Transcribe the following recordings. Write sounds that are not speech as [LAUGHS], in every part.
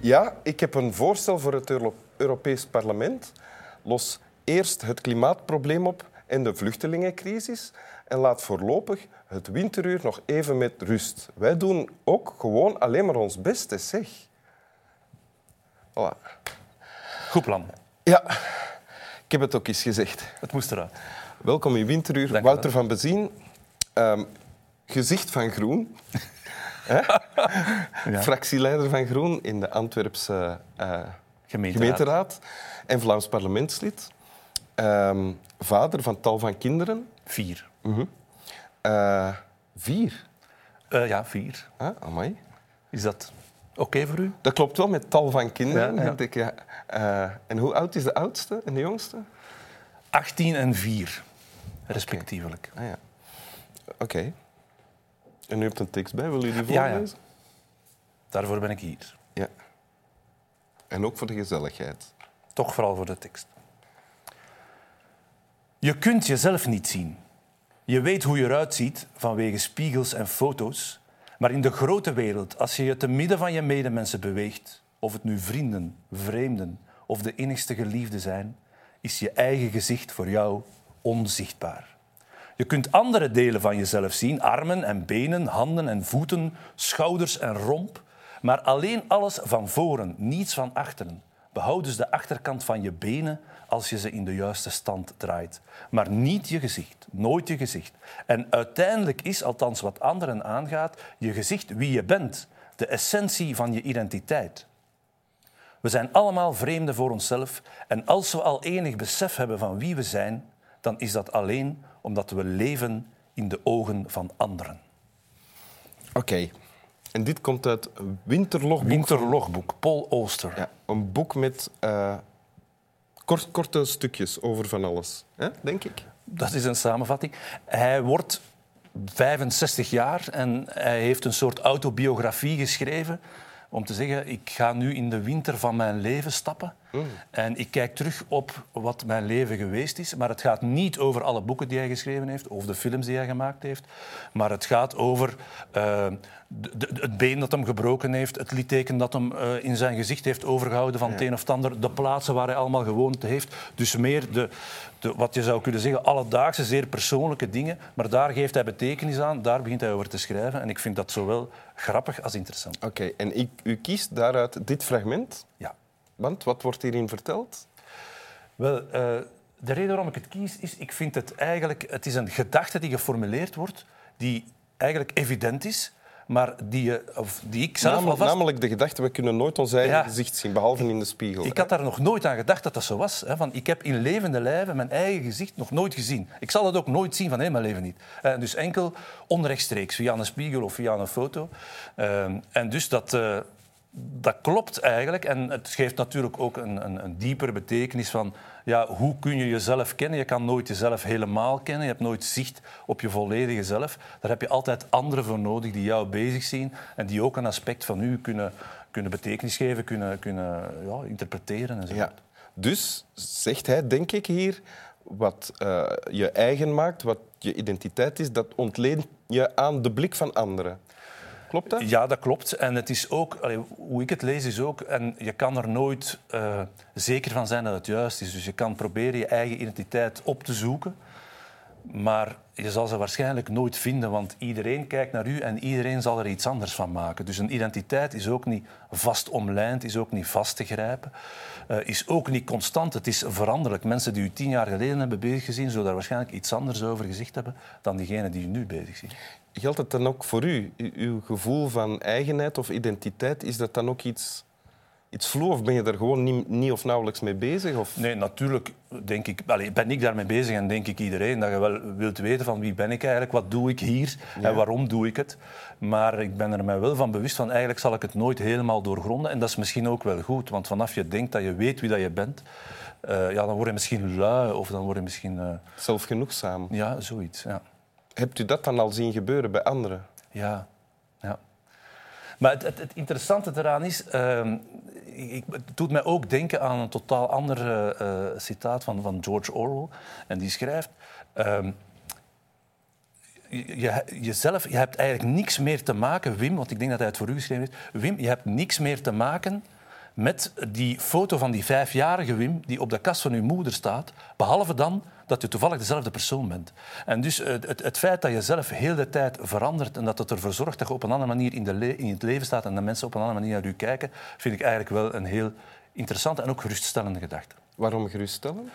Ja, ik heb een voorstel voor het Euro- Europees Parlement. Los eerst het klimaatprobleem op en de vluchtelingencrisis. En laat voorlopig het winteruur nog even met rust. Wij doen ook gewoon alleen maar ons best, hè, zeg. Voilà. Goed plan. Ja, ik heb het ook eens gezegd. Het moest eruit. Welkom in Winteruur. Dank Wouter van Bezien, ehm, gezicht van Groen. [LAUGHS] [LAUGHS] Fractieleider van Groen in de Antwerpse eh, Gemeenteraad. gemeenteraad en Vlaams parlementslid. Ehm, vader van tal van kinderen. Vier. Eh, vier. Eh, ja, vier. Ah, amai. Is dat oké voor u? Dat klopt wel met tal van kinderen. Ja, ik, ja. En hoe oud is de oudste en de jongste? 18 en 4, respectievelijk. Ah, ja. Oké. En u hebt een tekst bij. Wil u die Ja, ja. voorlezen? Daarvoor ben ik hier. ja. En ook voor de gezelligheid. Toch vooral voor de tekst. Je kunt jezelf niet zien. Je weet hoe je eruit ziet vanwege spiegels en foto's. Maar in de grote wereld, als je je te midden van je medemensen beweegt, of het nu vrienden, vreemden of de innigste geliefden zijn, is je eigen gezicht voor jou onzichtbaar. Je kunt andere delen van jezelf zien, armen en benen, handen en voeten, schouders en romp, maar alleen alles van voren, niets van achteren. Behoud dus de achterkant van je benen als je ze in de juiste stand draait. Maar niet je gezicht, nooit je gezicht. En uiteindelijk is, althans wat anderen aangaat, je gezicht wie je bent, de essentie van je identiteit. We zijn allemaal vreemden voor onszelf en als we al enig besef hebben van wie we zijn, dan is dat alleen omdat we leven in de ogen van anderen. Oké. En dit komt uit Winterlogboek. Winterlogboek, Paul Ooster. Ja, een boek met eh, kort, korte stukjes over van alles, hè? denk ik. Dat is een samenvatting. Hij wordt 65 jaar en hij heeft een soort autobiografie geschreven om te zeggen, ik ga nu in de winter van mijn leven stappen en ik kijk terug op wat mijn leven geweest is. Maar het gaat niet over alle boeken die hij geschreven heeft of de films die hij gemaakt heeft, maar het gaat over eh, de- de- het been dat hem gebroken heeft, het litteken dat hem eh, in zijn gezicht heeft overgehouden van het een of het ander, de plaatsen waar hij allemaal gewoond heeft. Dus meer de, de, wat je zou kunnen zeggen, alledaagse, zeer persoonlijke dingen. Maar daar geeft hij betekenis aan, daar begint hij over te schrijven. En ik vind dat zowel grappig als interessant. Oké, en ik, u kiest daaruit dit fragment, Ja. Want wat wordt hierin verteld? Wel, eh, de reden waarom ik het kies is, ik vind het eigenlijk, het is een gedachte die geformuleerd wordt, die eigenlijk evident is, maar die, je, of die ik zelf Namelijk, alvast... namelijk de gedachte, we kunnen nooit ons eigen Ja. gezicht zien, behalve in de spiegel. Ik had daar nog nooit aan gedacht dat dat zo was. Hè. Van, ik heb in levende lijven mijn eigen gezicht nog nooit gezien. Ik zal het ook nooit zien van heel mijn leven niet. Eh, dus enkel onrechtstreeks, via een spiegel of via een foto. Eh, en dus dat, eh, dat klopt eigenlijk. En het geeft natuurlijk ook een, een, een diepere betekenis van... Ja, hoe kun je jezelf kennen? Je kan nooit jezelf helemaal kennen. Je hebt nooit zicht op je volledige zelf. Daar heb je altijd anderen voor nodig die jou bezig zien en die ook een aspect van u kunnen, kunnen betekenis geven, kunnen, kunnen ja, interpreteren. En zo. Ja. Dus zegt hij, denk ik hier, wat eh, je eigen maakt, wat je identiteit is, dat ontleen je aan de blik van anderen. Klopt dat? Ja, dat klopt. En het is ook, hoe ik het lees, is ook, en je kan er nooit eh, zeker van zijn dat het juist is. Dus je kan proberen je eigen identiteit op te zoeken, maar je zal ze waarschijnlijk nooit vinden, want iedereen kijkt naar u en iedereen zal er iets anders van maken. Dus een identiteit is ook niet vast omlijnd, is ook niet vast te grijpen, eh, is ook niet constant. Het is veranderlijk. Mensen die u tien jaar geleden hebben bezig gezien, zullen daar waarschijnlijk iets anders over gezegd hebben dan diegenen die u nu bezig zien. Geldt het dan ook voor? U- Uw gevoel van eigenheid of identiteit, is dat dan ook iets, iets vloe of ben je daar gewoon niet, niet of nauwelijks mee bezig? Of... Nee, natuurlijk denk ik, allee, ben ik daarmee bezig en denk ik iedereen dat je wel wilt weten van wie ben ik eigenlijk, wat doe ik hier en waarom doe ik het. Maar ik ben er mij wel van bewust van eigenlijk zal ik het nooit helemaal doorgronden en dat is misschien ook wel goed, want vanaf je denkt dat je weet wie dat je bent, eh, ja, dan word je misschien lui of dan word je misschien, eh, Zelfgenoegzaam. ja, zoiets. Ja. Hebt u dat dan al zien gebeuren bij anderen? Ja, ja. Maar het, interessante eraan is, ehm, ik, het doet mij ook denken aan een totaal ander eh, eh, citaat van, van George Orwell. En die schrijft, ehm, je, jezelf, je hebt eigenlijk niks meer te maken, Wim, want ik denk dat hij het voor u geschreven heeft. Wim, je hebt niks meer te maken met die foto van die vijfjarige Wim die op de kast van uw moeder staat, behalve dan dat je toevallig dezelfde persoon bent. En dus het, het, het feit dat je zelf heel de tijd verandert en dat het ervoor zorgt dat je op een andere manier in, de le- in het leven staat en dat mensen op een andere manier naar u kijken, vind ik eigenlijk wel een heel interessante en ook geruststellende gedachte. Waarom geruststellend?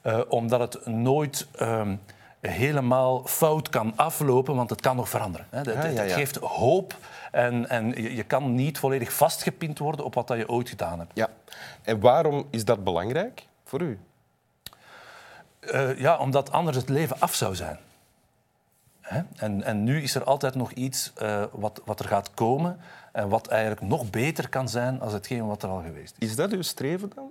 Eh, omdat het nooit ehm, helemaal fout kan aflopen, want het kan nog veranderen. Hè. Ja, ja, ja. geeft hoop en, en je, je kan niet volledig vastgepind worden op wat dat je ooit gedaan hebt. Ja. En waarom is dat belangrijk voor u? Eh, ja, omdat anders het leven af zou zijn. Hè? En, en nu is er altijd nog iets eh, wat, wat er gaat komen en wat eigenlijk nog beter kan zijn dan hetgeen wat er al geweest is. Is dat uw streven dan?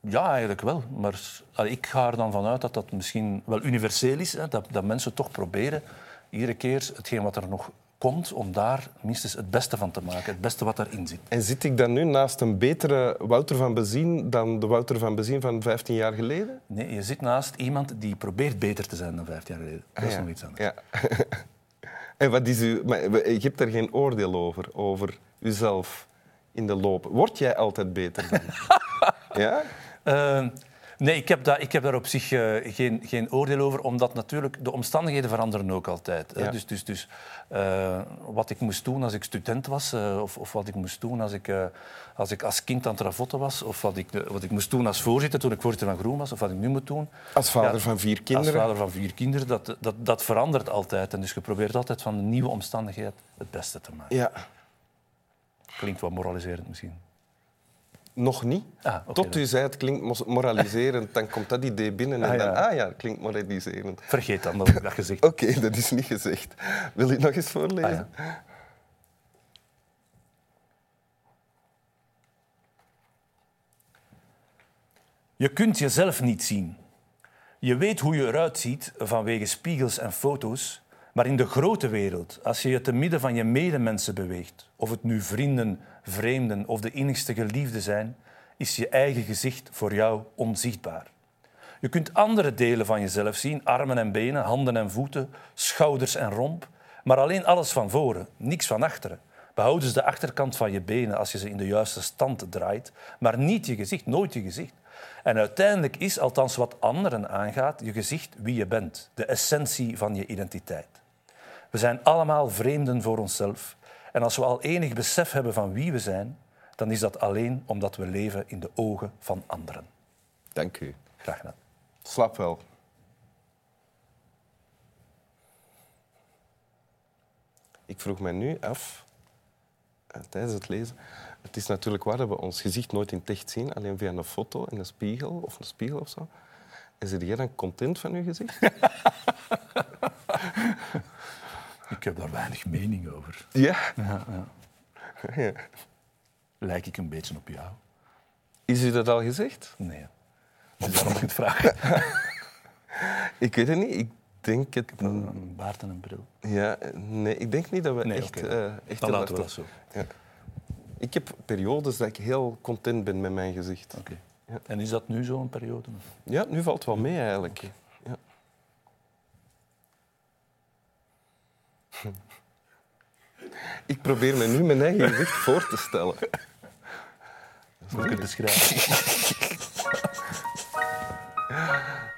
Ja, eigenlijk wel. Maar allee, ik ga er dan vanuit dat dat misschien wel universeel is. Hè? Dat, dat mensen toch proberen iedere keer hetgeen wat er nog komt, om daar minstens het beste van te maken. Het beste wat daarin zit. En zit ik dan nu naast een betere Wouter van Bezien dan de Wouter van Bezien van 15 jaar geleden? Nee, je zit naast iemand die probeert beter te zijn dan vijf jaar geleden. Dat is Ah, ja. nog iets anders. Ja. [LAUGHS] en wat is u... Maar je hebt daar geen oordeel over, over uzelf in de loop. Word jij altijd beter dan? [LAUGHS] ja? Eh, nee, ik heb, daar, ik heb daar op zich eh, geen, geen oordeel over, omdat natuurlijk de omstandigheden veranderen ook altijd. Ja. Dus, dus, dus eh, wat ik moest doen als ik student was, eh, of, of wat ik moest doen als ik, als ik als kind aan het ravotten was, of wat ik, wat ik moest doen als voorzitter toen ik voorzitter van Groen was, of wat ik nu moet doen. Als vader Ja, van vier Als kinderen. vader van vier kinderen, dat, dat, dat verandert altijd. En dus je probeert altijd van de nieuwe omstandigheid het beste te maken. Ja, Klinkt wat moraliserend misschien. Nog niet. Ah, Tot dan. u zei het klinkt moraliserend, dan komt dat idee binnen en Ah, dan, ja. ah ja, het klinkt moraliserend. Vergeet dan dat ik dat gezegd heb. Oké, dat is niet gezegd. Wil je het nog eens voorlezen? Ah, Je kunt jezelf niet zien. Je weet hoe je eruit ziet vanwege spiegels en foto's, maar in de grote wereld, als je je te midden van je medemensen beweegt, of het nu vrienden, vreemden of de innigste geliefden zijn, is je eigen gezicht voor jou onzichtbaar. Je kunt andere delen van jezelf zien, armen en benen, handen en voeten, schouders en romp, maar alleen alles van voren, niks van achteren. Behoud dus de achterkant van je benen als je ze in de juiste stand draait, maar niet je gezicht, nooit je gezicht. En uiteindelijk is, althans wat anderen aangaat, je gezicht wie je bent, de essentie van je identiteit. We zijn allemaal vreemden voor onszelf. En als we al enig besef hebben van wie we zijn, dan is dat alleen omdat we leven in de ogen van anderen. Dank u. Graag gedaan. Slap wel. Ik vroeg mij nu af, eh, tijdens het lezen, het is natuurlijk waar dat we ons gezicht nooit in het echt zien, alleen via een foto en een spiegel of een spiegel of zo. En zit jij dan content van je gezicht? [LAUGHS] Ik heb daar weinig mening over. ja. ja. Lijk ik een beetje op jou? Is u dat al gezegd? Nee. Dus waarom ik het vraag? [LAUGHS] Ik weet het niet. Ik denk het... Een baard en een bril. Ja, nee, ik denk niet dat we Nee, echt... eh, echt Dan laten we dat zo. Ja. Ik heb periodes dat ik heel content ben met mijn gezicht. Oké. Ja. En is dat nu zo'n periode? Ja, nu valt het wel mee eigenlijk. Ja. Ik probeer me nu mijn eigen gezicht voor te stellen. Dat ik het beschrijf. [LAUGHS]